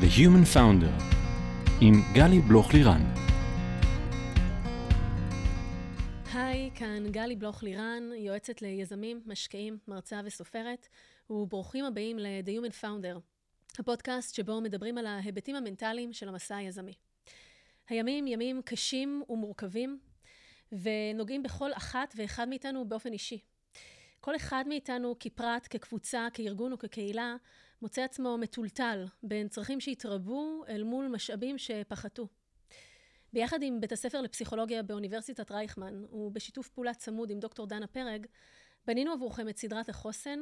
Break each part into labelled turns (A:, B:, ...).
A: The Human Founder עם גלי בלוך לירן.
B: היי, כאן גלי בלוך לירן, יועצת ליזמים, משקיעים, מרצה וסופרת, וברוכים הבאים ל-The Human Founder, הפודקאסט שבו מדברים על ההיבטים המנטליים של המסע היזמי. הימים ימים קשים ומורכבים, ונוגעים בכל אחת ואחד מאיתנו באופן אישי. כל אחד מאיתנו כפרט, כקבוצה, כארגון או כקהילה, מוצא עצמו מטולטל בין צרכים שהתרבו אל מול משאבים שפחתו. ביחד עם בית הספר לפסיכולוגיה באוניברסיטת רייכמן, ובשיתוף פעולה צמוד עם דוקטור דנה פרג, בנינו עבורכם את סדרת החוסן,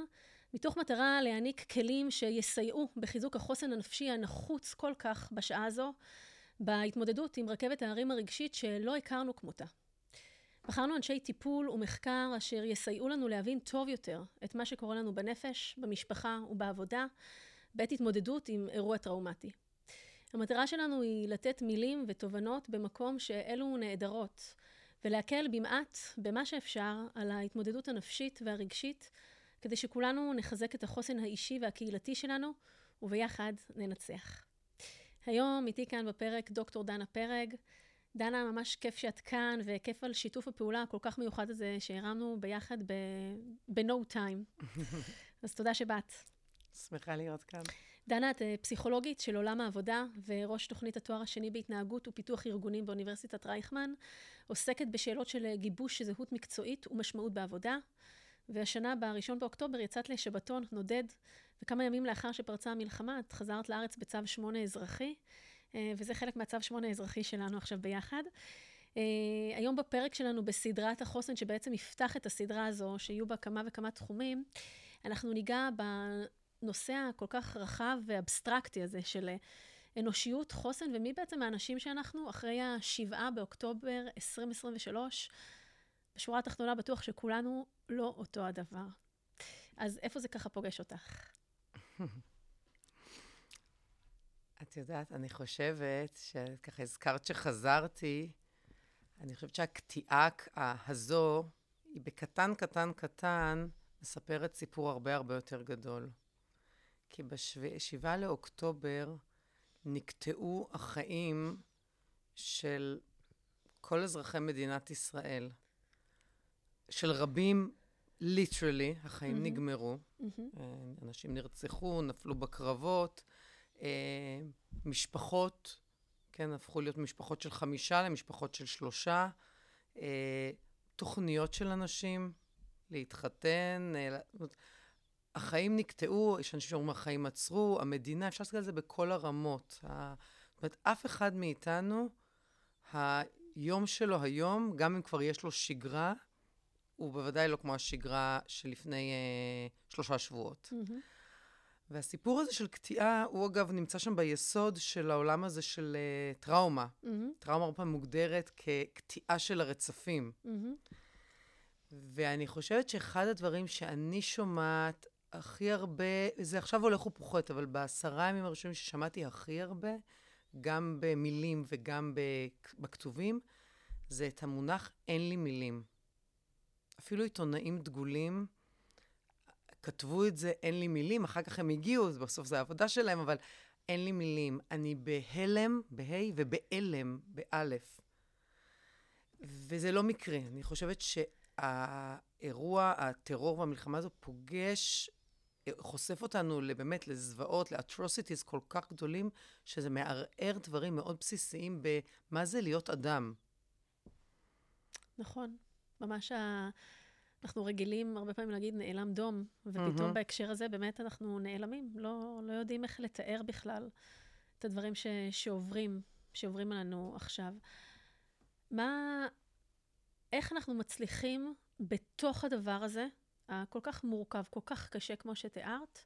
B: מתוך מטרה להעניק כלים שיסייעו בחיזוק החוסן הנפשי הנחוץ כל כך בשעה הזו, בהתמודדות עם רכבת ההרים הרגשית שלא הכרנו כמותה. בחרנו אנשי טיפול ומחקר אשר יסייעו לנו להבין טוב יותר את מה שקורה לנו בנפש, במשפחה ובעבודה, בעת התמודדות עם אירוע טראומטי. המטרה שלנו היא לתת מילים ותובנות במקום שאלו נעדרות, ולהקל במעט, במה שאפשר, על ההתמודדות הנפשית והרגשית, כדי שכולנו נחזק את החוסן האישי והקהילתי שלנו, וביחד ננצח. היום איתי כאן בפרק דוקטור דנה פרג. דנה, ממש כיף שאת כאן, וכיף על שיתוף הפעולה הכל כך מיוחד הזה שהרמנו ביחד ב-no time. אז תודה שבאת.
C: שמחה להיות כאן.
B: דנה, את אה, פסיכולוגית של עולם העבודה וראש תוכנית התואר השני בהתנהגות ופיתוח ארגונים באוניברסיטת רייכמן, עוסקת בשאלות של אה, גיבוש זהות מקצועית ומשמעות בעבודה. והשנה, ב-1 באוקטובר, יצאת לשבתון נודד, וכמה ימים לאחר שפרצה המלחמה, את חזרת לארץ בצו 8 אזרחי. אה, וזה חלק מהצו שמונה האזרחי שלנו עכשיו ביחד. אה, היום בפרק שלנו בסדרת החוסן, שבעצם יפתח את הסדרה הזו, שיהיו בה כמה וכמה תחומים, אנחנו ניגע בנושא הכל כך רחב ואבסטרקטי הזה של אנושיות, חוסן, ומי בעצם האנשים שאנחנו אחרי השבעה באוקטובר 2023. בשורה התחתונה בטוח שכולנו לא אותו הדבר. אז איפה זה ככה פוגש אותך?
C: את יודעת, אני חושבת, שככה הזכרת שחזרתי, אני חושבת שהקטיעה הזו, היא בקטן, קטן, קטן, מספרת סיפור הרבה הרבה יותר גדול. כי ב-7 לאוקטובר נקטעו החיים של כל אזרחי מדינת ישראל. של רבים, ליטרלי, החיים mm-hmm. נגמרו. Mm-hmm. אנשים נרצחו, נפלו בקרבות. אה, משפחות, כן, הפכו להיות משפחות של חמישה למשפחות של שלושה, אה, תוכניות של אנשים להתחתן, אה, החיים נקטעו, יש אנשים שאומרים החיים עצרו, המדינה, אפשר להסתכל על זה בכל הרמות. זאת אומרת, אף אחד מאיתנו, היום שלו היום, גם אם כבר יש לו שגרה, הוא בוודאי לא כמו השגרה שלפני אה, שלושה שבועות. Mm-hmm. והסיפור הזה של קטיעה, הוא אגב נמצא שם ביסוד של העולם הזה של uh, טראומה. Mm-hmm. טראומה הרבה פעמים מוגדרת כקטיעה של הרצפים. Mm-hmm. ואני חושבת שאחד הדברים שאני שומעת הכי הרבה, זה עכשיו הולך ופוחת, אבל בעשרה ימים הראשונים ששמעתי הכי הרבה, גם במילים וגם בכתובים, זה את המונח אין לי מילים. אפילו עיתונאים דגולים, כתבו את זה, אין לי מילים, אחר כך הם הגיעו, בסוף זו העבודה שלהם, אבל אין לי מילים. אני בהלם, בה' ובהלם, באלף. וזה לא מקרה. אני חושבת שהאירוע, הטרור והמלחמה הזו פוגש, חושף אותנו באמת לזוועות, לאטרוסיטיז כל כך גדולים, שזה מערער דברים מאוד בסיסיים במה זה להיות אדם.
B: נכון. ממש ה... אנחנו רגילים הרבה פעמים להגיד נעלם דום, ופתאום mm-hmm. בהקשר הזה באמת אנחנו נעלמים, לא, לא יודעים איך לתאר בכלל את הדברים ש, שעוברים, שעוברים עלינו עכשיו. מה, איך אנחנו מצליחים בתוך הדבר הזה, הכל כך מורכב, כל כך קשה כמו שתיארת,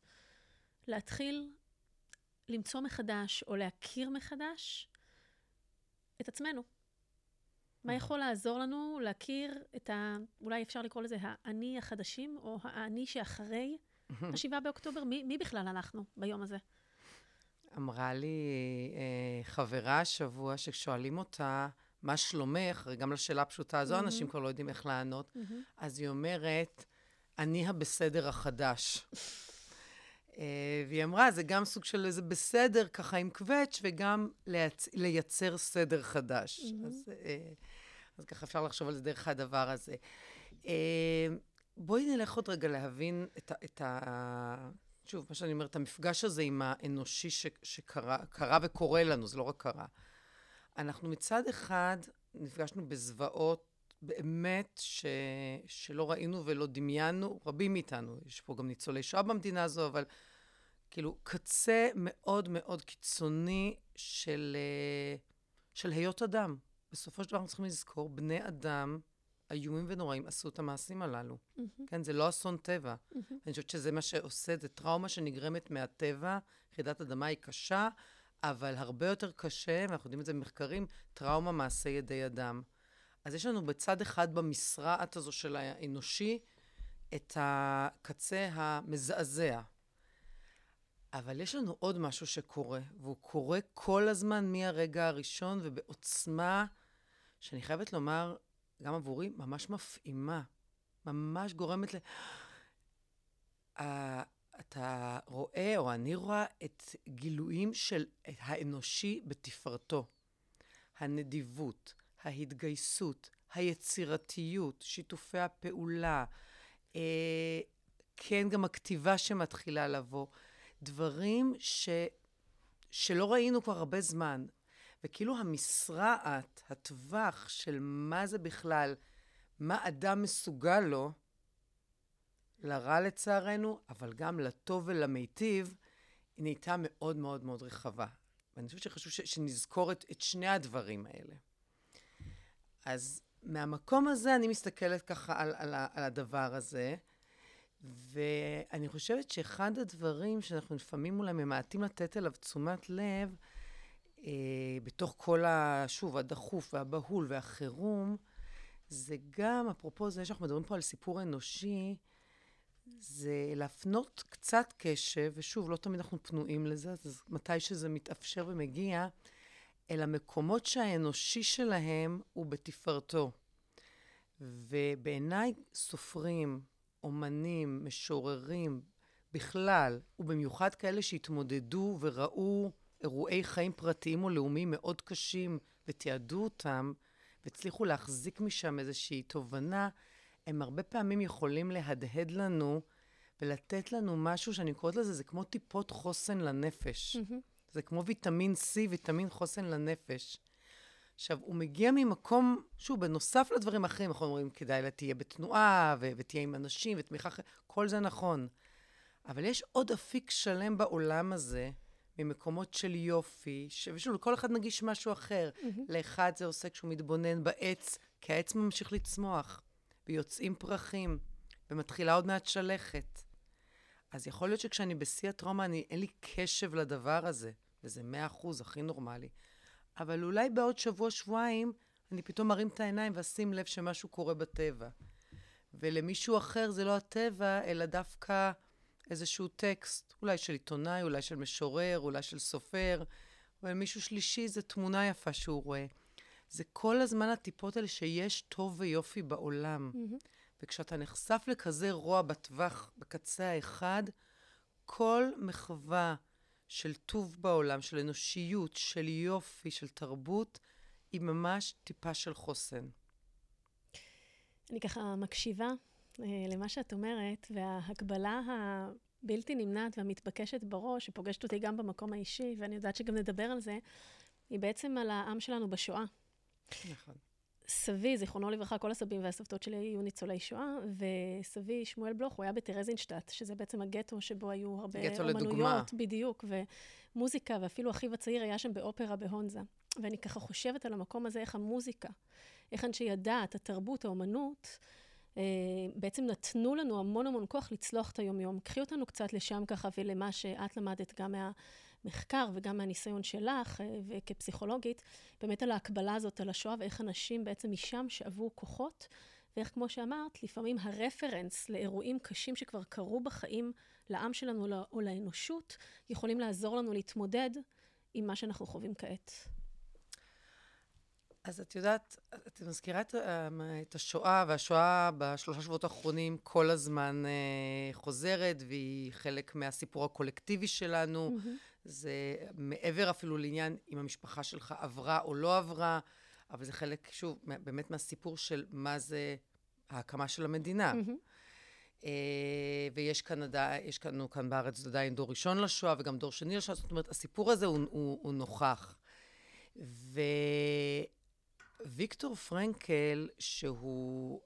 B: להתחיל למצוא מחדש או להכיר מחדש את עצמנו. מה יכול לעזור לנו להכיר את ה... אולי אפשר לקרוא לזה האני החדשים, או האני שאחרי השבעה באוקטובר? מי, מי בכלל אנחנו ביום הזה?
C: אמרה לי אה, חברה השבוע, ששואלים אותה, מה שלומך? גם לשאלה הפשוטה הזו, mm-hmm. אנשים כבר לא יודעים איך לענות. Mm-hmm. אז היא אומרת, אני הבסדר החדש. אה, והיא אמרה, זה גם סוג של איזה בסדר, ככה עם קווץ', וגם לייצ... לייצר סדר חדש. Mm-hmm. אז, אה, אז ככה אפשר לחשוב על זה דרך הדבר הזה. אה, בואי נלך עוד רגע להבין את ה... את ה... שוב, מה שאני אומרת, המפגש הזה עם האנושי ש... שקרה וקורה לנו, זה לא רק קרה. אנחנו מצד אחד נפגשנו בזוועות באמת ש... שלא ראינו ולא דמיינו, רבים מאיתנו. יש פה גם ניצולי שואה במדינה הזו, אבל כאילו, קצה מאוד מאוד קיצוני של, אה, של היות אדם. בסופו של דבר אנחנו צריכים לזכור, בני אדם איומים ונוראים עשו את המעשים הללו. Mm-hmm. כן, זה לא אסון טבע. Mm-hmm. אני חושבת שזה מה שעושה, זה טראומה שנגרמת מהטבע. יחידת אדמה היא קשה, אבל הרבה יותר קשה, ואנחנו יודעים את זה במחקרים, טראומה מעשה ידי אדם. אז יש לנו בצד אחד במשרעת הזו של האנושי את הקצה המזעזע. אבל יש לנו עוד משהו שקורה, והוא קורה כל הזמן מהרגע הראשון ובעוצמה, שאני חייבת לומר, גם עבורי, ממש מפעימה. ממש גורמת ל... Uh, אתה רואה, או אני רואה, את גילויים של האנושי בתפארתו. הנדיבות, ההתגייסות, היצירתיות, שיתופי הפעולה, אה, כן, גם הכתיבה שמתחילה לבוא. דברים ש, שלא ראינו כבר הרבה זמן. וכאילו המשרעת, הטווח של מה זה בכלל, מה אדם מסוגל לו, לרע לצערנו, אבל גם לטוב ולמיטיב, היא נהייתה מאוד מאוד מאוד רחבה. ואני חושבת שחשוב ש, שנזכור את, את שני הדברים האלה. אז מהמקום הזה אני מסתכלת ככה על, על, על הדבר הזה, ואני חושבת שאחד הדברים שאנחנו לפעמים אולי ממעטים לתת אליו תשומת לב, בתוך כל, ה, שוב, הדחוף והבהול והחירום, זה גם, אפרופו זה שאנחנו מדברים פה על סיפור אנושי, זה להפנות קצת קשב, ושוב, לא תמיד אנחנו פנויים לזה, אז מתי שזה מתאפשר ומגיע, אל המקומות שהאנושי שלהם הוא בתפארתו. ובעיניי סופרים, אומנים, משוררים, בכלל, ובמיוחד כאלה שהתמודדו וראו אירועי חיים פרטיים או לאומיים מאוד קשים ותיעדו אותם, והצליחו להחזיק משם איזושהי תובנה, הם הרבה פעמים יכולים להדהד לנו ולתת לנו משהו שאני קוראת לזה, זה כמו טיפות חוסן לנפש. Mm-hmm. זה כמו ויטמין C, ויטמין חוסן לנפש. עכשיו, הוא מגיע ממקום, שוב, בנוסף לדברים האחרים, אנחנו אומרים, כדאי לה תהיה בתנועה, ו- ותהיה עם אנשים, ותמיכה אחרת, כל זה נכון. אבל יש עוד אפיק שלם בעולם הזה, ממקומות של יופי, ש... ושוב, לכל אחד נגיש משהו אחר. Mm-hmm. לאחד זה עושה כשהוא מתבונן בעץ, כי העץ ממשיך לצמוח, ויוצאים פרחים, ומתחילה עוד מעט שלכת. אז יכול להיות שכשאני בשיא הטראומה, אני, אין לי קשב לדבר הזה, וזה מאה אחוז, הכי נורמלי. אבל אולי בעוד שבוע-שבועיים, אני פתאום מרים את העיניים ואשים לב שמשהו קורה בטבע. ולמישהו אחר זה לא הטבע, אלא דווקא איזשהו טקסט, אולי של עיתונאי, אולי של משורר, אולי של סופר, ולמישהו שלישי זה תמונה יפה שהוא רואה. זה כל הזמן הטיפות האלה שיש טוב ויופי בעולם. Mm-hmm. וכשאתה נחשף לכזה רוע בטווח, בקצה האחד, כל מחווה של טוב בעולם, של אנושיות, של יופי, של תרבות, היא ממש טיפה של חוסן.
B: אני ככה מקשיבה למה שאת אומרת, וההקבלה הבלתי נמנעת והמתבקשת בראש, שפוגשת אותי גם במקום האישי, ואני יודעת שגם נדבר על זה, היא בעצם על העם שלנו בשואה.
C: נכון.
B: סבי, זיכרונו לברכה, כל הסבים והסבתות שלי היו ניצולי שואה, וסבי, שמואל בלוך, הוא היה בטרזינשטט, שזה בעצם הגטו שבו היו הרבה
C: גטו אומנויות. לדוגמה.
B: בדיוק, ומוזיקה, ואפילו אחיו הצעיר היה שם באופרה בהונזה. ואני ככה חושבת על המקום הזה, איך המוזיקה, איך אנשי הדת, התרבות, האומנות, אה, בעצם נתנו לנו המון המון כוח לצלוח את היומיום. קחי אותנו קצת לשם ככה ולמה שאת למדת גם מה... מחקר וגם מהניסיון שלך אה, וכפסיכולוגית, באמת על ההקבלה הזאת על השואה ואיך אנשים בעצם משם שאבו כוחות, ואיך כמו שאמרת, לפעמים הרפרנס לאירועים קשים שכבר קרו בחיים לעם שלנו או לאנושות, יכולים לעזור לנו להתמודד עם מה שאנחנו חווים כעת.
C: אז את יודעת, את מזכירה את, אה, את השואה, והשואה בשלושה שבועות האחרונים כל הזמן אה, חוזרת, והיא חלק מהסיפור הקולקטיבי שלנו. Mm-hmm. זה מעבר אפילו לעניין אם המשפחה שלך עברה או לא עברה, אבל זה חלק, שוב, באמת מהסיפור של מה זה ההקמה של המדינה. Mm-hmm. ויש כאן, יש לנו כאן בארץ עדיין דור ראשון לשואה וגם דור שני לשואה, זאת אומרת, הסיפור הזה הוא, הוא, הוא נוכח. וויקטור פרנקל, שהוא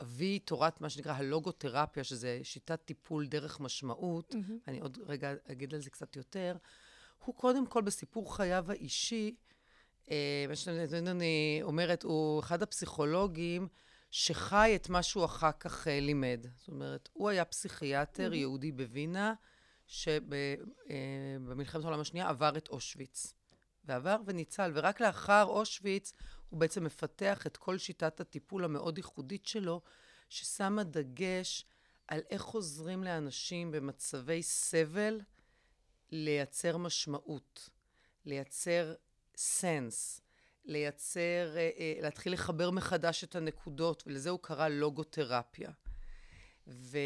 C: אבי תורת מה שנקרא הלוגותרפיה, שזה שיטת טיפול דרך משמעות, mm-hmm. אני עוד רגע אגיד על זה קצת יותר, הוא קודם כל בסיפור חייו האישי, אה, מה שאני אומרת, הוא אחד הפסיכולוגים שחי את מה שהוא אחר כך אה, לימד. זאת אומרת, הוא היה פסיכיאטר mm-hmm. יהודי בווינה, שבמלחמת אה, העולם השנייה עבר את אושוויץ. ועבר וניצל, ורק לאחר אושוויץ הוא בעצם מפתח את כל שיטת הטיפול המאוד ייחודית שלו, ששמה דגש על איך עוזרים לאנשים במצבי סבל לייצר משמעות, לייצר סנס, לייצר, אה, אה, להתחיל לחבר מחדש את הנקודות, ולזה הוא קרא לוגותרפיה. ו...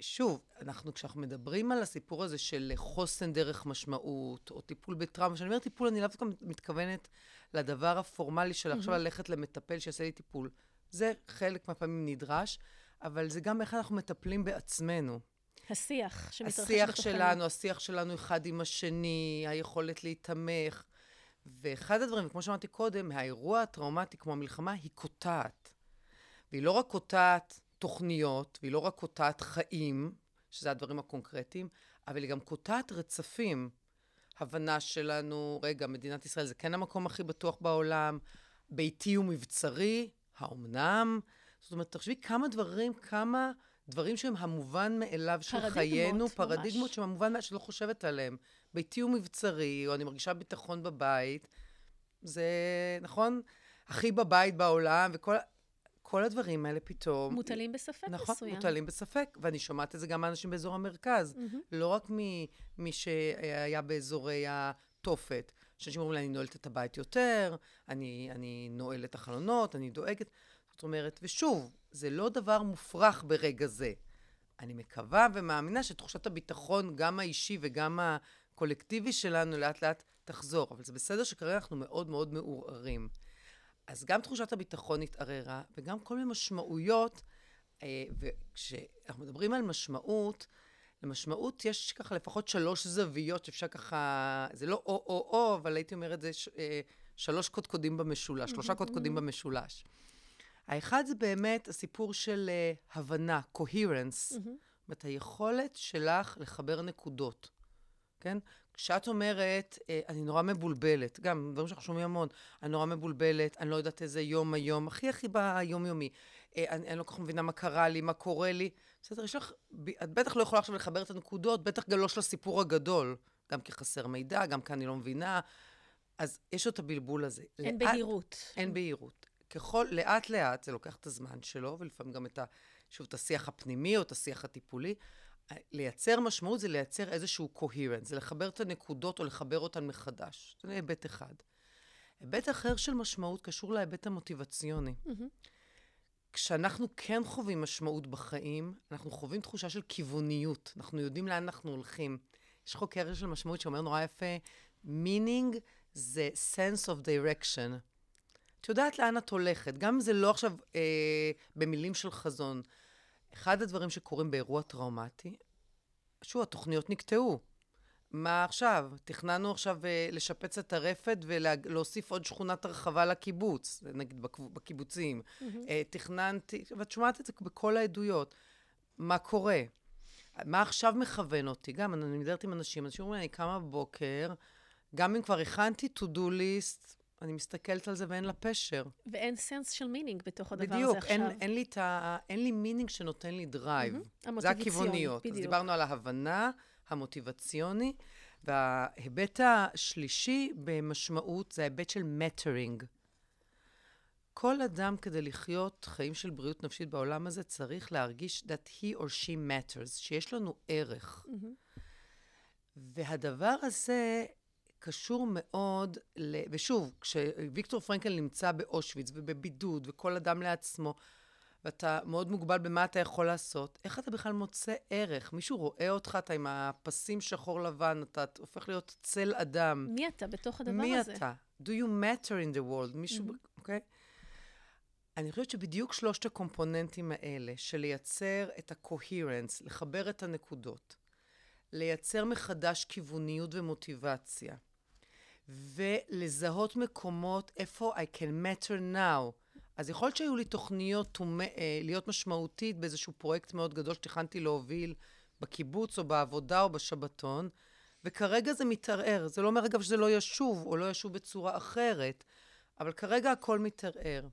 C: שוב, אנחנו, כשאנחנו מדברים על הסיפור הזה של חוסן דרך משמעות, או טיפול בטראומה, כשאני אומרת טיפול, אני לאו דווקא מתכוונת לדבר הפורמלי של עכשיו ללכת למטפל שיעשה לי טיפול. זה חלק מהפעמים נדרש, אבל זה גם איך אנחנו מטפלים בעצמנו.
B: השיח שמתרחש
C: בתוכנו. השיח שלנו, השיח שלנו אחד עם השני, היכולת להיתמך. ואחד הדברים, כמו שאמרתי קודם, האירוע הטראומטי כמו המלחמה, היא קוטעת. והיא לא רק קוטעת תוכניות, והיא לא רק קוטעת חיים, שזה הדברים הקונקרטיים, אבל היא גם קוטעת רצפים. הבנה שלנו, רגע, מדינת ישראל זה כן המקום הכי בטוח בעולם, ביתי ומבצרי, האומנם? זאת אומרת, תחשבי כמה דברים, כמה דברים שהם המובן מאליו של פרדיגמות, חיינו, ממש. פרדיגמות שהם המובן מאליו שלא חושבת עליהם. ביתי ומבצרי, או אני מרגישה ביטחון בבית, זה, נכון? הכי בבית בעולם, וכל... כל הדברים האלה פתאום...
B: מוטלים בספק
C: נכון,
B: מסוים.
C: נכון, מוטלים בספק, ואני שומעת את זה גם מאנשים באזור המרכז. Mm-hmm. לא רק ממי שהיה באזורי התופת. שאנשים אומרים לי, אני נועלת את הבית יותר, אני, אני נועלת את החלונות, אני דואגת. זאת אומרת, ושוב, זה לא דבר מופרך ברגע זה. אני מקווה ומאמינה שתחושת הביטחון, גם האישי וגם הקולקטיבי שלנו, לאט לאט תחזור. אבל זה בסדר שכרגע אנחנו מאוד מאוד מעורערים. אז גם תחושת הביטחון התערערה, וגם כל מיני משמעויות, אה, וכשאנחנו מדברים על משמעות, למשמעות יש ככה לפחות שלוש זוויות שאפשר ככה, זה לא או-או-או, אבל הייתי אומרת זה ש, אה, שלוש קודקודים במשולש, שלושה קודקודים במשולש. האחד זה באמת הסיפור של uh, הבנה, coherence, זאת אומרת, היכולת שלך לחבר נקודות, כן? כשאת אומרת, אה, אני נורא מבולבלת, גם דברים שאנחנו שומעים המון, אני נורא מבולבלת, אני לא יודעת איזה יום היום, הכי הכי ביומיומי. אה, אני, אני לא כל כך מבינה מה קרה לי, מה קורה לי. בסדר, יש לך, את בטח לא יכולה עכשיו לחבר את הנקודות, בטח גם לא של הסיפור הגדול. גם כי חסר מידע, גם כי אני לא מבינה. אז יש את הבלבול הזה.
B: אין לאט, בהירות.
C: אין בהירות. ככל, לאט לאט, זה לוקח את הזמן שלו, ולפעמים גם את ה... שוב, את השיח הפנימי או את השיח הטיפולי. לייצר משמעות זה לייצר איזשהו coherence, זה לחבר את הנקודות או לחבר אותן מחדש. זה היבט אחד. היבט אחר של משמעות קשור להיבט המוטיבציוני. Mm-hmm. כשאנחנו כן חווים משמעות בחיים, אנחנו חווים תחושה של כיווניות. אנחנו יודעים לאן אנחנו הולכים. יש חוקר של משמעות שאומר נורא יפה, meaning זה sense of direction. את יודעת לאן את הולכת, גם אם זה לא עכשיו אה, במילים של חזון. אחד הדברים שקורים באירוע טראומטי, שוב, התוכניות נקטעו. מה עכשיו? תכננו עכשיו uh, לשפץ את הרפת ולהוסיף עוד שכונת הרחבה לקיבוץ, נגיד בקיבוצים. Mm-hmm. תכננתי, ואת שומעת את זה בכל העדויות. מה קורה? מה עכשיו מכוון אותי? גם אני מדברת עם אנשים, אנשים אומרים אני קמה בבוקר, גם אם כבר הכנתי to-do list, אני מסתכלת על זה ואין לה פשר.
B: ואין sense של meaning בתוך הדבר
C: בדיוק,
B: הזה עכשיו.
C: בדיוק, אין, אין, אין לי meaning שנותן לי drive. Mm-hmm. זה הכיווניות. בדיוק. אז דיברנו על ההיבט המוטיבציוני, וההיבט השלישי במשמעות זה ההיבט של mattering. כל אדם כדי לחיות חיים של בריאות נפשית בעולם הזה צריך להרגיש that he or she matters, שיש לנו ערך. Mm-hmm. והדבר הזה קשור מאוד, ל... ושוב, כשוויקטור פרנקל נמצא באושוויץ ובבידוד, וכל אדם לעצמו, ואתה מאוד מוגבל במה אתה יכול לעשות, איך אתה בכלל מוצא ערך? מישהו רואה אותך, אתה עם הפסים שחור לבן, אתה הופך להיות צל אדם.
B: מי אתה בתוך הדבר
C: מי
B: הזה?
C: מי אתה? Do you matter in the world? מישהו, אוקיי? Mm-hmm. Okay? אני חושבת שבדיוק שלושת הקומפוננטים האלה, של לייצר את ה-coherence, לחבר את הנקודות, לייצר מחדש כיווניות ומוטיבציה, ולזהות מקומות איפה I can matter now. אז יכול להיות שהיו לי תוכניות אה, להיות משמעותית באיזשהו פרויקט מאוד גדול שתכננתי להוביל בקיבוץ או בעבודה או בשבתון, וכרגע זה מתערער. זה לא אומר, אגב, שזה לא ישוב, או לא ישוב בצורה אחרת, אבל כרגע הכל מתערער.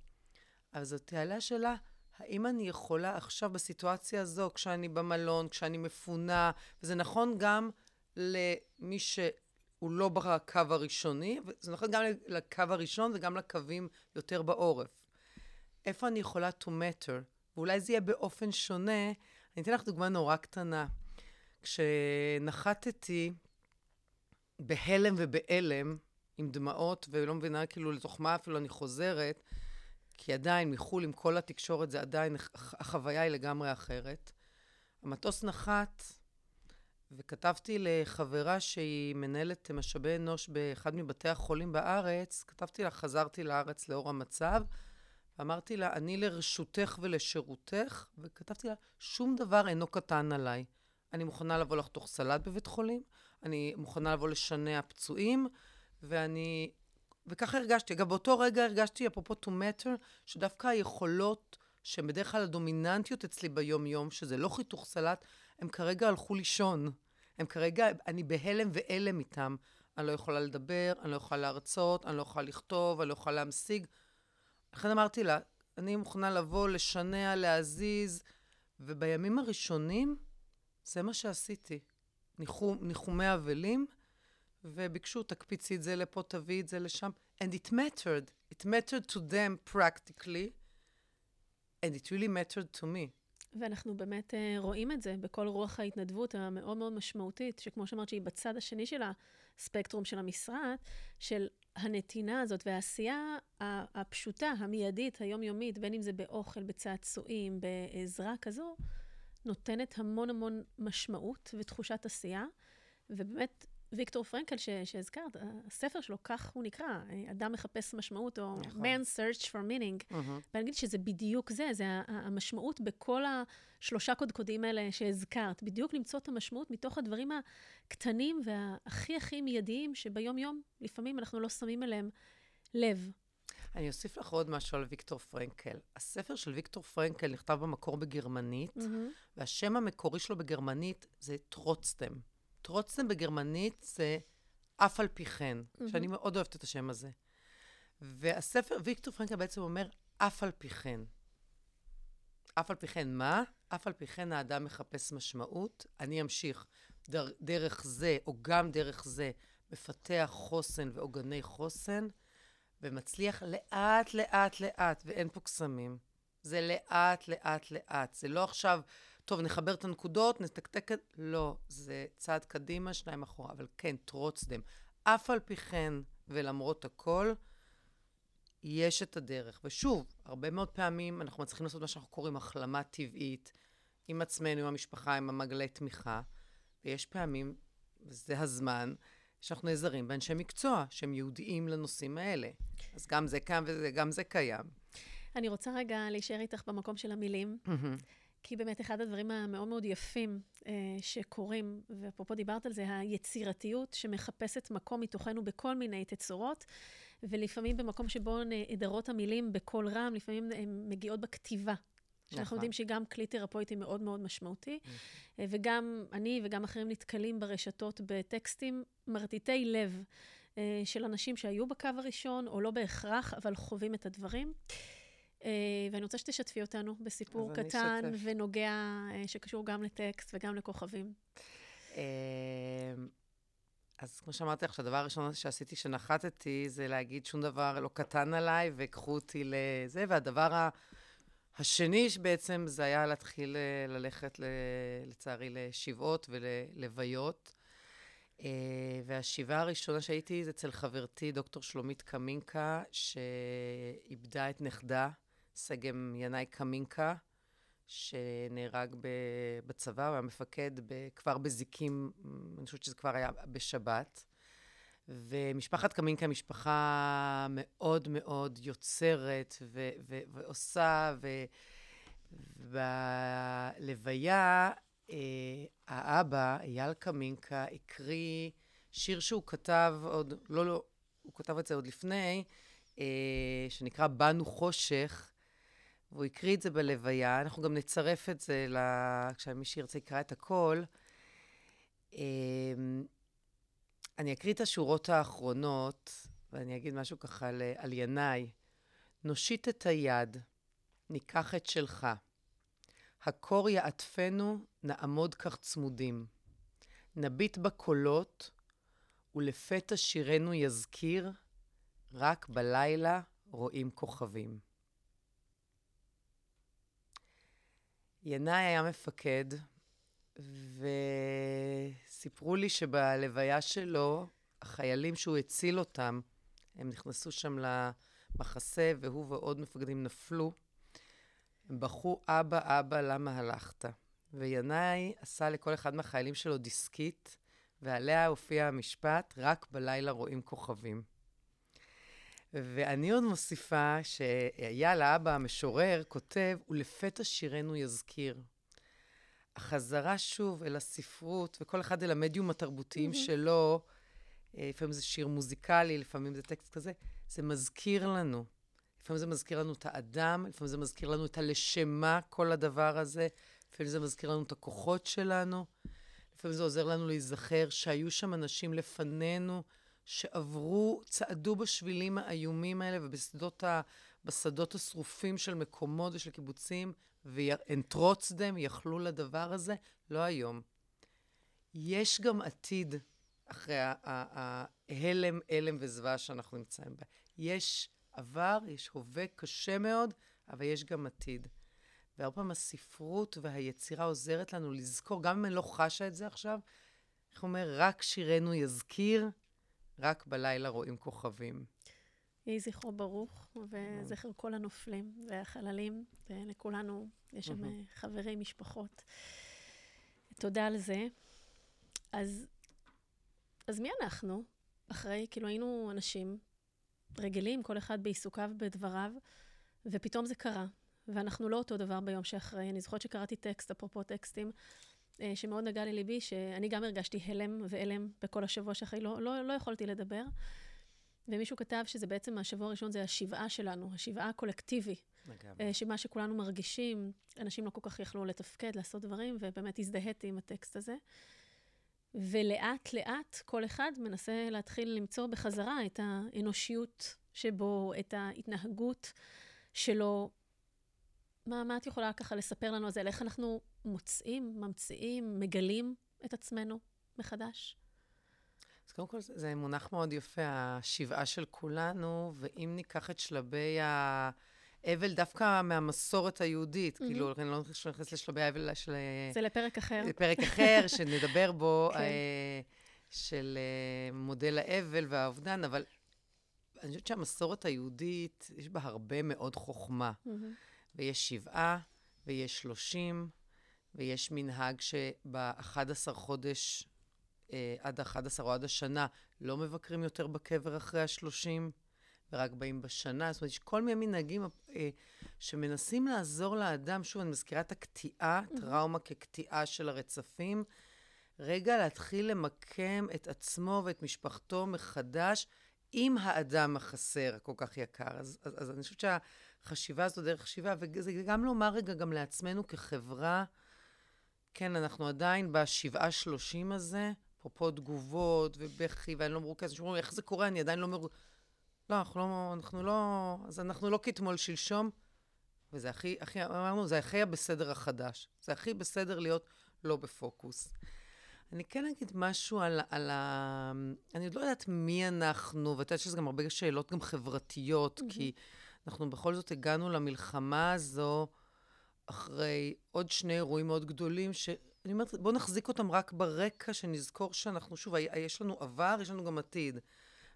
C: אז זאת תעלה השאלה, האם אני יכולה עכשיו בסיטואציה הזו, כשאני במלון, כשאני מפונה, וזה נכון גם למי שהוא לא בקו הראשוני, וזה נכון גם לקו הראשון וגם לקווים יותר בעורף. איפה אני יכולה to matter? ואולי זה יהיה באופן שונה. אני אתן לך דוגמה נורא קטנה. כשנחתתי בהלם ובהלם, עם דמעות, ולא מבינה כאילו לתוך מה אפילו אני חוזרת, כי עדיין מחו"ל עם כל התקשורת זה עדיין, החוויה היא לגמרי אחרת. המטוס נחת, וכתבתי לחברה שהיא מנהלת משאבי אנוש באחד מבתי החולים בארץ, כתבתי לה, חזרתי לארץ לאור המצב, ואמרתי לה, אני לרשותך ולשירותך, וכתבתי לה, שום דבר אינו קטן עליי. אני מוכנה לבוא לחתוך סלט בבית חולים, אני מוכנה לבוא לשנע פצועים, ואני... וככה הרגשתי. אגב, באותו רגע הרגשתי, אפרופו to matter, שדווקא היכולות שהן בדרך כלל הדומיננטיות אצלי ביום-יום, שזה לא חיתוך סלט, הם כרגע הלכו לישון. הם כרגע, אני בהלם ואלם איתם. אני לא יכולה לדבר, אני לא יכולה להרצות, אני לא יכולה לכתוב, אני לא יכולה להמשיג. לכן אמרתי לה, אני מוכנה לבוא, לשנע, להזיז, ובימים הראשונים, זה מה שעשיתי. ניחום, ניחומי אבלים, וביקשו, תקפיצי את זה לפה, תביאי את זה לשם. And it mattered. It mattered to them practically, and it really mattered to me.
B: ואנחנו באמת uh, רואים את זה בכל רוח ההתנדבות המאוד מאוד משמעותית, שכמו שאמרת, שהיא בצד השני של הספקטרום של המשרד, של הנתינה הזאת והעשייה הפשוטה, המיידית, היומיומית, בין אם זה באוכל, בצעצועים, בעזרה כזו, נותנת המון המון משמעות ותחושת עשייה. ובאמת, ויקטור פרנקל ש- שהזכרת, הספר שלו, כך הוא נקרא, אדם מחפש משמעות, או נכון. Man Search for Meaning. Mm-hmm. ואני אגיד שזה בדיוק זה, זה המשמעות בכל השלושה קודקודים האלה שהזכרת. בדיוק למצוא את המשמעות מתוך הדברים הקטנים והכי הכי מיידיים, שביום-יום, לפעמים אנחנו לא שמים אליהם לב.
C: אני אוסיף לך עוד משהו על ויקטור פרנקל. הספר של ויקטור פרנקל נכתב במקור בגרמנית, mm-hmm. והשם המקורי שלו בגרמנית זה טרוצטם. טרוצטם בגרמנית זה אף על פי כן, mm-hmm. שאני מאוד אוהבת את השם הזה. והספר, ויקטור פרנקל בעצם אומר, אף על פי כן. אף על פי כן מה? אף על פי כן האדם מחפש משמעות. אני אמשיך דר, דרך זה, או גם דרך זה, מפתח חוסן ועוגני חוסן, ומצליח לאט, לאט, לאט, ואין פה קסמים. זה לאט, לאט, לאט. זה לא עכשיו, טוב, נחבר את הנקודות, נתקתק. לא, זה צעד קדימה, שניים אחורה. אבל כן, טרוצדם. אף על פי כן, ולמרות הכל, יש את הדרך. ושוב, הרבה מאוד פעמים אנחנו מצליחים לעשות מה שאנחנו קוראים החלמה טבעית, עם עצמנו, עם המשפחה, עם המגלי תמיכה, ויש פעמים, וזה הזמן, שאנחנו נעזרים באנשי מקצוע שהם ייעודיים לנושאים האלה. אז גם זה קיים וגם זה קיים.
B: אני רוצה רגע להישאר איתך במקום של המילים, כי באמת אחד הדברים המאוד מאוד יפים אה, שקורים, ואפרופו דיברת על זה, היצירתיות שמחפשת מקום מתוכנו בכל מיני תצורות, ולפעמים במקום שבו נעדרות המילים בקול רם, לפעמים הן מגיעות בכתיבה. שאנחנו נכון. יודעים שגם כלי תרפויטי מאוד מאוד משמעותי, נכון. וגם אני וגם אחרים נתקלים ברשתות בטקסטים מרטיטי לב אה, של אנשים שהיו בקו הראשון, או לא בהכרח, אבל חווים את הדברים. אה, ואני רוצה שתשתפי אותנו בסיפור קטן ונוגע, אה, שקשור גם לטקסט וגם לכוכבים.
C: אז כמו שאמרתי לך, שהדבר הראשון שעשיתי כשנחתתי, זה להגיד שום דבר לא קטן עליי, ויקחו אותי לזה, והדבר ה... השני בעצם זה היה להתחיל ללכת, לצערי, לשבעות וללוויות. והשבעה הראשונה שהייתי זה אצל חברתי, דוקטור שלומית קמינקה, שאיבדה את נכדה, סגם ינאי קמינקה, שנהרג בצבא, הוא היה מפקד כבר בזיקים, אני חושבת שזה כבר היה בשבת. ומשפחת קמינקה היא משפחה מאוד מאוד יוצרת ו- ו- ועושה, ובלוויה אה, האבא, אייל קמינקה, הקריא שיר שהוא כתב עוד, לא, לא, הוא כתב את זה עוד לפני, אה, שנקרא "באנו חושך", והוא הקריא את זה בלוויה. אנחנו גם נצרף את זה, כשמי שירצה יקרא את הכל. אה, אני אקריא את השורות האחרונות, ואני אגיד משהו ככה על, על ינאי. נושיט את היד, ניקח את שלך. הקור יעטפנו, נעמוד כך צמודים. נביט בקולות, ולפתע שירנו יזכיר, רק בלילה רואים כוכבים. ינאי היה מפקד, וסיפרו לי שבלוויה שלו, החיילים שהוא הציל אותם, הם נכנסו שם למחסה, והוא ועוד מפקדים נפלו. הם בכו, אבא, אבא, למה הלכת? וינאי עשה לכל אחד מהחיילים שלו דיסקית, ועליה הופיע המשפט, רק בלילה רואים כוכבים. ואני עוד מוסיפה שאייל האבא המשורר כותב, ולפתע שירנו יזכיר. החזרה שוב אל הספרות, וכל אחד אל המדיום התרבותיים mm-hmm. שלו, אה, לפעמים זה שיר מוזיקלי, לפעמים זה טקסט כזה, זה מזכיר לנו. לפעמים זה מזכיר לנו את האדם, לפעמים זה מזכיר לנו את הלשמה, כל הדבר הזה, לפעמים זה מזכיר לנו את הכוחות שלנו, לפעמים זה עוזר לנו להיזכר שהיו שם אנשים לפנינו, שעברו, צעדו בשבילים האיומים האלה ובשדות ה... בשדות השרופים של מקומות ושל קיבוצים, ואנטרוץ דם, יכלו לדבר הזה, לא היום. יש גם עתיד אחרי ההלם, הלם וזוועה שאנחנו נמצאים בה. יש עבר, יש הווה קשה מאוד, אבל יש גם עתיד. והרבה פעמים הספרות והיצירה עוזרת לנו לזכור, גם אם אני לא חשה את זה עכשיו, איך אומר, רק שירנו יזכיר, רק בלילה רואים כוכבים.
B: יהי זכרו ברוך, וזכר כל הנופלים והחללים, ולכולנו יש שם חברים, משפחות. תודה על זה. אז, אז מי אנחנו? אחרי, כאילו היינו אנשים רגילים, כל אחד בעיסוקיו, בדבריו, ופתאום זה קרה. ואנחנו לא אותו דבר ביום שאחרי. אני זוכרת שקראתי טקסט, אפרופו טקסטים, אה, שמאוד נגע לליבי, שאני גם הרגשתי הלם ואלם בכל השבוע שאחרי, לא, לא, לא יכולתי לדבר. ומישהו כתב שזה בעצם, השבוע הראשון זה השבעה שלנו, השבעה הקולקטיבי. לגמרי. אה, שמה שכולנו מרגישים, אנשים לא כל כך יכלו לתפקד, לעשות דברים, ובאמת הזדהיתי עם הטקסט הזה. ולאט לאט כל אחד מנסה להתחיל למצוא בחזרה את האנושיות שבו, את ההתנהגות שלו. מה, מה את יכולה ככה לספר לנו על זה, על איך אנחנו מוצאים, ממציאים, מגלים את עצמנו מחדש?
C: אז קודם כל, זה מונח מאוד יפה, השבעה של כולנו, ואם ניקח את שלבי האבל דווקא מהמסורת היהודית, mm-hmm. כאילו, אני לא נכנס לשלבי האבל של...
B: זה לפרק אחר.
C: לפרק אחר, שנדבר בו, כן. אה, של אה, מודל האבל והאובדן, אבל אני חושבת שהמסורת היהודית, יש בה הרבה מאוד חוכמה. Mm-hmm. ויש שבעה, ויש שלושים, ויש מנהג שב-11 חודש אה, עד ה-11 או עד השנה לא מבקרים יותר בקבר אחרי ה-30, ורק באים בשנה. זאת אומרת, יש כל מיני מנהגים אה, שמנסים לעזור לאדם, שוב, אני מזכירה את הקטיעה. טראומה כקטיעה של הרצפים. רגע להתחיל למקם את עצמו ואת משפחתו מחדש עם האדם החסר, הכל כך יקר. אז, אז, אז אני חושבת שהחשיבה הזו דרך חשיבה, וזה גם לומר רגע גם לעצמנו כחברה, כן, אנחנו עדיין בשבעה שלושים הזה, אפרופו תגובות ובכי, ואני לא מרוכזת, שאומרים, איך זה קורה? אני עדיין לא מרוכזת. לא, אנחנו לא, אנחנו לא, אז אנחנו לא כתמול שלשום, וזה הכי, הכי, אמרנו, זה הכי בסדר החדש. זה הכי בסדר להיות לא בפוקוס. אני כן אגיד משהו על, על ה... אני עוד לא יודעת מי אנחנו, ואתה יודעת שזה גם הרבה שאלות גם חברתיות, mm-hmm. כי אנחנו בכל זאת הגענו למלחמה הזו אחרי עוד שני אירועים מאוד גדולים, ש... אני אומרת, בואו נחזיק אותם רק ברקע, שנזכור שאנחנו, שוב, יש לנו עבר, יש לנו גם עתיד.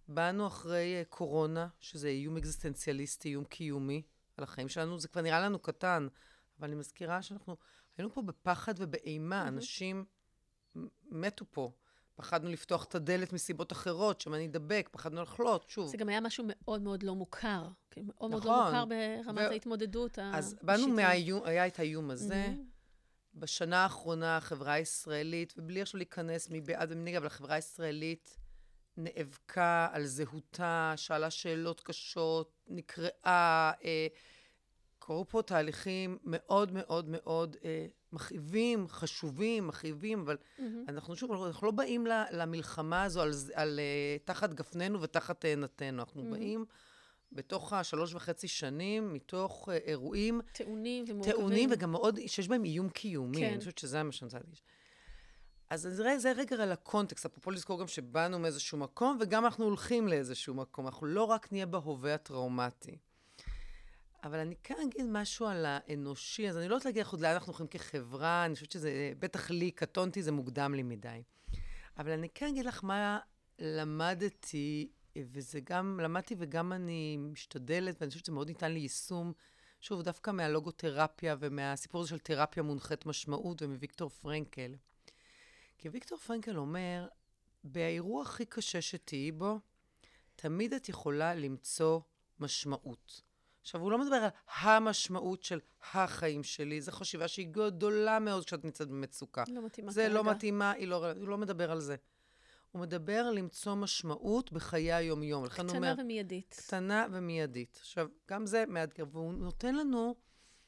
C: באנו אחרי uh, קורונה, שזה איום אקזיסטנציאליסטי, איום קיומי על החיים שלנו, זה כבר נראה לנו קטן, אבל אני מזכירה שאנחנו היינו פה בפחד ובאימה, mm-hmm. אנשים מתו פה. פחדנו לפתוח את הדלת מסיבות אחרות, שמא נדבק, פחדנו לחלות, שוב.
B: זה גם היה משהו מאוד מאוד לא מוכר. מאוד נכון. מאוד לא מוכר ברמת ו... ההתמודדות.
C: אז באנו מהאיום, היה את האיום הזה. Mm-hmm. בשנה האחרונה החברה הישראלית, ובלי עכשיו להיכנס מבעד ומנגד, אבל החברה הישראלית נאבקה על זהותה, שאלה שאלות קשות, נקראה, אה, קרו פה תהליכים מאוד מאוד מאוד אה, מכאיבים, חשובים, מכאיבים, אבל mm-hmm. אנחנו שוב, אנחנו לא באים למלחמה הזו על, על, uh, תחת גפננו ותחת תאנתנו, אנחנו mm-hmm. באים בתוך השלוש וחצי שנים, מתוך uh, אירועים...
B: טעונים ומורכבים.
C: טעונים, וגם מאוד, שיש בהם איום קיומי. כן. אני חושבת שזה מה שאני רוצה להגיד. אז זה, זה רגע על הקונטקסט, אפרופו לזכור גם שבאנו מאיזשהו מקום, וגם אנחנו הולכים לאיזשהו מקום. אנחנו לא רק נהיה בהווה הטראומטי. אבל אני כן אגיד משהו על האנושי, אז אני לא יודעת להגיד לך עוד לאן אנחנו הולכים כחברה, אני חושבת שזה, בטח לי, קטונתי, זה מוקדם לי מדי. אבל אני כן אגיד לך מה למדתי, וזה גם, למדתי וגם אני משתדלת, ואני חושבת שזה מאוד ניתן ליישום, שוב, דווקא מהלוגותרפיה ומהסיפור הזה של תרפיה מונחית משמעות ומוויקטור פרנקל. כי ויקטור פרנקל אומר, באירוע הכי קשה שתהיי בו, תמיד את יכולה למצוא משמעות. עכשיו, הוא לא מדבר על המשמעות של החיים שלי, זו חשיבה שהיא גדולה מאוד כשאת נמצאת במצוקה.
B: לא מתאימה
C: זה לא כרגע. זה לא מתאימה, היא לא, הוא לא מדבר על זה. הוא מדבר על למצוא משמעות בחיי היום-יום.
B: קטנה אומר, ומיידית.
C: קטנה ומיידית. עכשיו, גם זה מאתגר, והוא נותן לנו,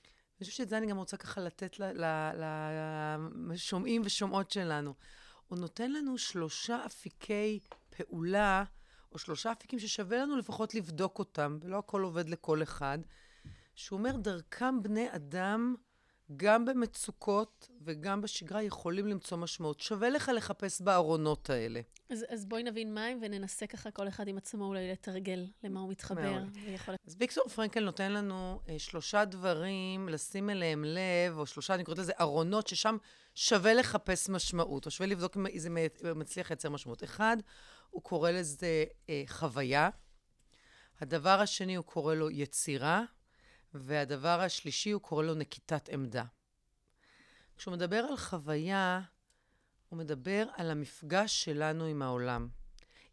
C: אני חושבת שאת זה אני גם רוצה ככה לתת לשומעים ושומעות שלנו. הוא נותן לנו שלושה אפיקי פעולה או שלושה אפיקים ששווה לנו לפחות לבדוק אותם, ולא הכל עובד לכל אחד, שהוא אומר, דרכם בני אדם, גם במצוקות וגם בשגרה, יכולים למצוא משמעות. שווה לך לחפש בארונות האלה.
B: אז, אז בואי נבין מה הם וננסה ככה כל אחד עם עצמו אולי לתרגל למה הוא מתחבר.
C: ויכול... אז ויקטור פרנקל נותן לנו אה, שלושה דברים לשים אליהם לב, או שלושה, אני קוראת לזה ארונות, ששם שווה לחפש משמעות, או שווה לבדוק אם זה מצליח לייצר משמעות. אחד, הוא קורא לזה אה, חוויה. הדבר השני, הוא קורא לו יצירה. והדבר השלישי, הוא קורא לו נקיטת עמדה. כשהוא מדבר על חוויה, הוא מדבר על המפגש שלנו עם העולם.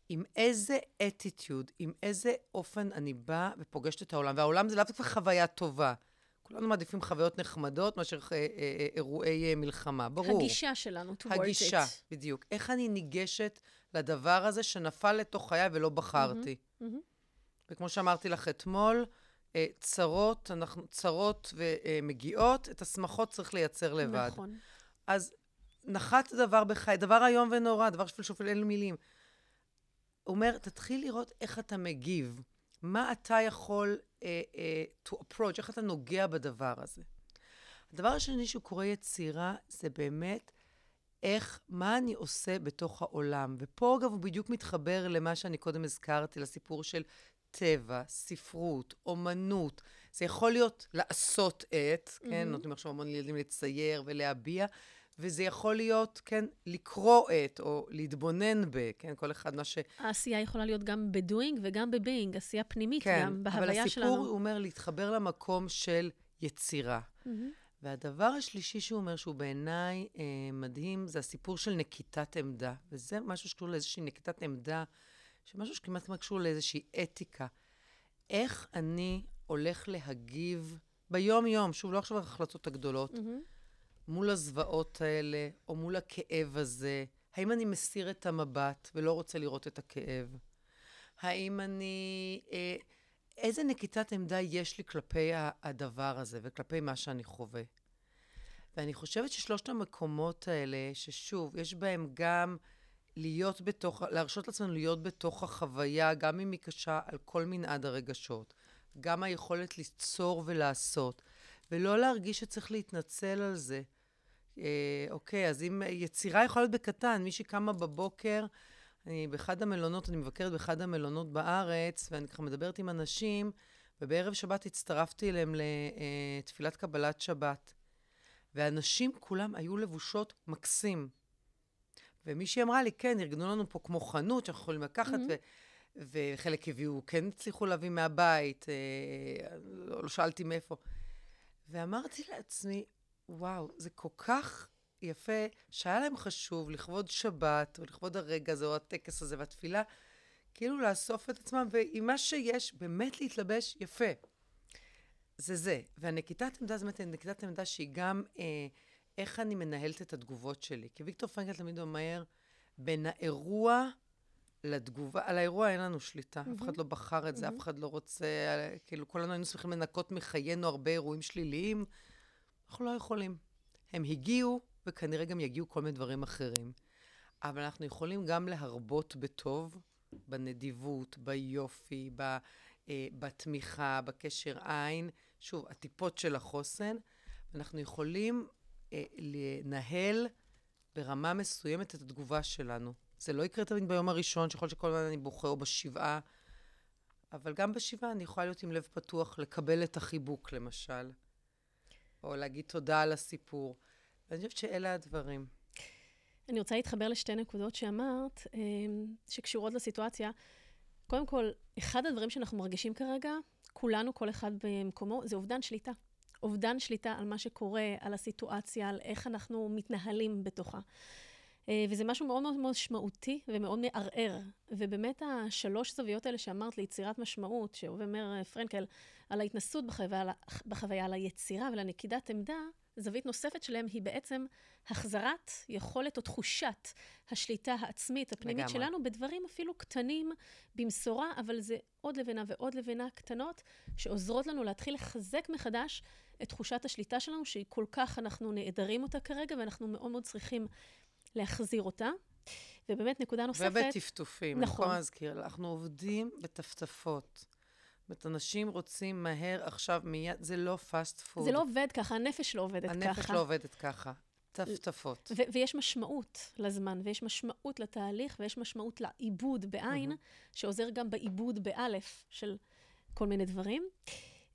C: עם איזה אטיטיוד, עם איזה אופן אני באה ופוגשת את העולם. והעולם זה לאו דווקא חוויה טובה. כולנו מעדיפים חוויות נחמדות מאשר אה, אה, אה, אירועי מלחמה, ברור.
B: הגישה שלנו towards
C: it. הגישה, בדיוק. איך אני ניגשת לדבר הזה שנפל לתוך חיי ולא בחרתי. Mm-hmm, mm-hmm. וכמו שאמרתי לך אתמול, צרות, אנחנו צרות ומגיעות, את השמחות צריך לייצר לבד.
B: נכון.
C: אז נחת דבר בחיי, דבר איום ונורא, דבר שפל שופל אין מילים. הוא אומר, תתחיל לראות איך אתה מגיב. מה אתה יכול uh, uh, to approach, איך אתה נוגע בדבר הזה. הדבר השני שהוא קורא יצירה, זה באמת איך, מה אני עושה בתוך העולם. ופה, אגב, הוא בדיוק מתחבר למה שאני קודם הזכרתי, לסיפור של טבע, ספרות, אומנות. זה יכול להיות לעשות את, mm-hmm. כן? נותנים עכשיו המון ילדים לצייר ולהביע, וזה יכול להיות, כן, לקרוא את, או להתבונן ב, כן, כל אחד מה ש...
B: העשייה יכולה להיות גם בדואינג וגם בביינג, עשייה פנימית כן, גם, בהוויה שלנו. כן, אבל הסיפור.
C: הוא אומר, להתחבר למקום של יצירה. Mm-hmm. והדבר השלישי שהוא אומר, שהוא בעיניי אה, מדהים, זה הסיפור של נקיטת עמדה. וזה משהו שקשור לאיזושהי נקיטת עמדה, שמשהו שכמעט קשור לאיזושהי אתיקה. איך אני הולך להגיב ביום-יום, שוב, לא עכשיו ההחלטות הגדולות, mm-hmm. מול הזוועות האלה, או מול הכאב הזה? האם אני מסיר את המבט ולא רוצה לראות את הכאב? האם אני... אה, איזה נקיטת עמדה יש לי כלפי הדבר הזה וכלפי מה שאני חווה? ואני חושבת ששלושת המקומות האלה, ששוב, יש בהם גם להיות בתוך, להרשות לעצמנו להיות בתוך החוויה, גם אם היא קשה, על כל מנעד הרגשות. גם היכולת ליצור ולעשות, ולא להרגיש שצריך להתנצל על זה. אה, אוקיי, אז אם יצירה יכולה להיות בקטן, מי שקמה בבוקר, אני באחד המלונות, אני מבקרת באחד המלונות בארץ, ואני ככה מדברת עם אנשים, ובערב שבת הצטרפתי אליהם לתפילת קבלת שבת. והנשים כולם היו לבושות מקסים. ומישהי אמרה לי, כן, ארגנו לנו פה כמו חנות שאנחנו יכולים לקחת, mm-hmm. ו- וחלק הביאו, כן הצליחו להביא מהבית, אה, לא, לא שאלתי מאיפה. ואמרתי לעצמי, וואו, זה כל כך יפה, שהיה להם חשוב לכבוד שבת, או לכבוד הרגע הזה, או הטקס הזה והתפילה, כאילו לאסוף את עצמם, ועם מה שיש, באמת להתלבש יפה. זה זה. והנקיטת עמדה, זאת אומרת, נקיטת עמדה שהיא גם אה, איך אני מנהלת את התגובות שלי. כי ויקטור פרנקל תמיד אומר, בין האירוע לתגובה, על האירוע אין לנו שליטה. Mm-hmm. אף אחד לא בחר את זה, mm-hmm. אף אחד לא רוצה, כאילו, כולנו היינו שמחים לנקות מחיינו הרבה אירועים שליליים. אנחנו לא יכולים. הם הגיעו, וכנראה גם יגיעו כל מיני דברים אחרים. אבל אנחנו יכולים גם להרבות בטוב, בנדיבות, ביופי, ב, אה, בתמיכה, בקשר עין, שוב, הטיפות של החוסן. אנחנו יכולים אה, לנהל ברמה מסוימת את התגובה שלנו. זה לא יקרה תמיד ביום הראשון, שיכול שכל הזמן אני בוכה, או בשבעה, אבל גם בשבעה אני יכולה להיות עם לב פתוח, לקבל את החיבוק, למשל, או להגיד תודה על הסיפור. ואני חושבת שאלה הדברים.
B: אני רוצה להתחבר לשתי נקודות שאמרת, אה, שקשורות לסיטואציה. קודם כל, אחד הדברים שאנחנו מרגישים כרגע, כולנו, כל אחד במקומו, זה אובדן שליטה. אובדן שליטה על מה שקורה, על הסיטואציה, על איך אנחנו מתנהלים בתוכה. אה, וזה משהו מאוד מאוד משמעותי ומאוד מערער. ובאמת השלוש זוויות האלה שאמרת ליצירת משמעות, שאומר אה, פרנקל, על ההתנסות בחוויה, בחוויה, על היצירה ולנקידת עמדה, זווית נוספת שלהם היא בעצם החזרת יכולת או תחושת השליטה העצמית, הפנימית לגמרי. שלנו, בדברים אפילו קטנים, במשורה, אבל זה עוד לבנה ועוד לבנה קטנות, שעוזרות לנו להתחיל לחזק מחדש את תחושת השליטה שלנו, שהיא כל כך, אנחנו נעדרים אותה כרגע, ואנחנו מאוד מאוד צריכים להחזיר אותה. ובאמת, נקודה נוספת...
C: ובטפטופים. נכון. אני להזכיר, אנחנו עובדים בטפטפות. זאת אומרת, אנשים רוצים מהר, עכשיו, מיד, זה לא פאסט פוד.
B: זה לא עובד ככה, הנפש לא עובדת
C: הנפש ככה. הנפש לא עובדת ככה. טפטפות.
B: ו- ויש משמעות לזמן, ויש משמעות לתהליך, ויש משמעות לעיבוד בעין, mm-hmm. שעוזר גם בעיבוד באלף של כל מיני דברים.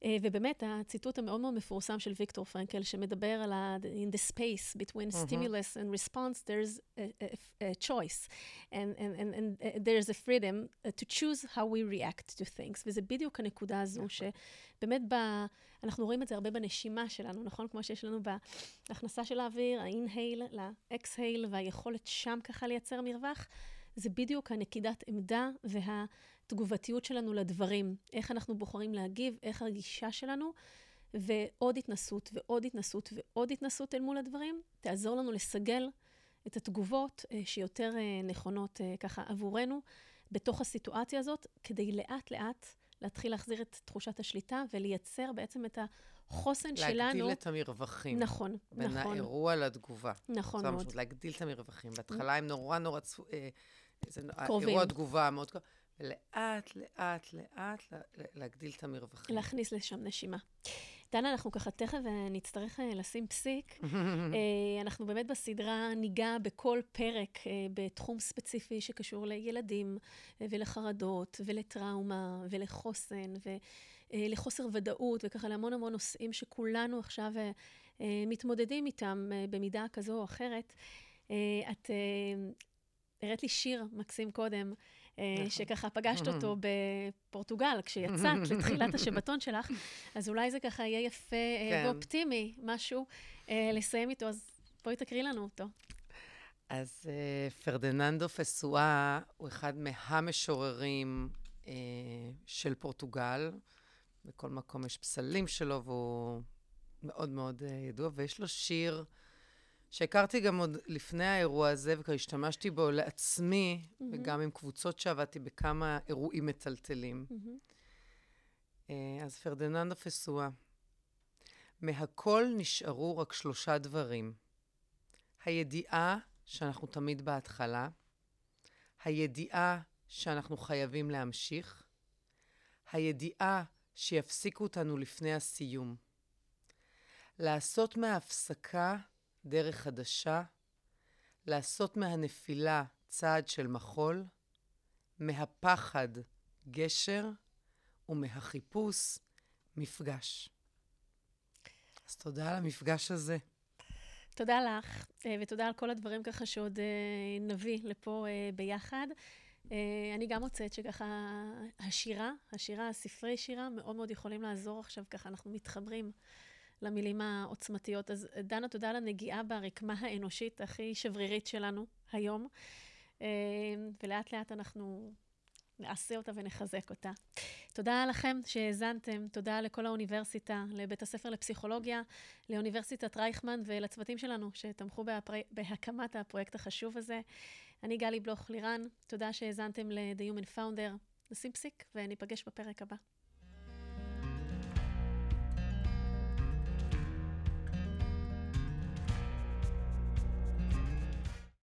B: אה, ובאמת, הציטוט המאוד מאוד מפורסם של ויקטור פרנקל, שמדבר על ה... in the space between mm-hmm. stimulus and response, there's a, a, a choice, and, and, and, and uh, there's a freedom uh, to choose how we react to things. וזה בדיוק הנקודה הזו, שבאמת ב... אנחנו רואים את זה הרבה בנשימה שלנו, נכון? כמו שיש לנו בהכנסה של האוויר, ה-inhale ל-exhale, והיכולת שם ככה לייצר מרווח. זה בדיוק הנקידת עמדה והתגובתיות שלנו לדברים. איך אנחנו בוחרים להגיב, איך הגישה שלנו, ועוד התנסות ועוד התנסות ועוד התנסות אל מול הדברים, תעזור לנו לסגל את התגובות אה, שיותר אה, נכונות אה, ככה עבורנו בתוך הסיטואציה הזאת, כדי לאט-לאט להתחיל להחזיר את תחושת השליטה ולייצר בעצם את החוסן
C: להגדיל
B: שלנו.
C: להגדיל את המרווחים.
B: נכון,
C: בין
B: נכון.
C: בין האירוע לתגובה.
B: נכון מאוד. משמעות,
C: להגדיל את המרווחים. בהתחלה הם נורא נורא צפו... קרובים. אירוע תגובה מאוד קרוב. ולאט, לאט, לאט להגדיל את המרווחים.
B: להכניס לשם נשימה. דנה, אנחנו ככה תכף אה, נצטרך אה, לשים פסיק. אה, אנחנו באמת בסדרה ניגע בכל פרק בתחום ספציפי שקשור לילדים ולחרדות ולטראומה ולחוסן ולחוסר ודאות וככה להמון המון נושאים שכולנו עכשיו מתמודדים איתם במידה כזו או אחרת. את הראת לי שיר מקסים קודם, נכון. שככה פגשת אותו בפורטוגל, כשיצאת לתחילת השבתון שלך, אז אולי זה ככה יהיה יפה אה, כן. ואופטימי, משהו אה, לסיים איתו, אז בואי תקריא לנו אותו.
C: אז פרדיננדו פסואה הוא אחד מהמשוררים של פורטוגל. בכל מקום יש פסלים שלו, והוא מאוד מאוד ידוע, ויש לו שיר שהכרתי גם עוד לפני האירוע הזה, וכבר השתמשתי בו לעצמי, mm-hmm. וגם עם קבוצות שעבדתי בכמה אירועים מטלטלים. Mm-hmm. אז פרדיננדו פסואה, מהכל נשארו רק שלושה דברים. הידיעה שאנחנו תמיד בהתחלה, הידיעה שאנחנו חייבים להמשיך, הידיעה שיפסיקו אותנו לפני הסיום. לעשות מההפסקה דרך חדשה, לעשות מהנפילה צעד של מחול, מהפחד גשר ומהחיפוש מפגש. אז תודה על המפגש הזה.
B: תודה לך, אה, ותודה על כל הדברים ככה שעוד אה, נביא לפה אה, ביחד. אני גם מוצאת שככה השירה, השירה, הספרי שירה, מאוד מאוד יכולים לעזור עכשיו, ככה אנחנו מתחברים למילים העוצמתיות. אז דנה, תודה על הנגיעה ברקמה האנושית הכי שברירית שלנו היום, ולאט לאט אנחנו נעשה אותה ונחזק אותה. תודה לכם שהאזנתם, תודה לכל האוניברסיטה, לבית הספר לפסיכולוגיה, לאוניברסיטת רייכמן ולצוותים שלנו שתמכו בהפר... בהקמת הפרויקט החשוב הזה. אני גלי בלוך לירן, תודה שהאזנתם ל-The Human Founder. נשים פסיק וניפגש בפרק הבא.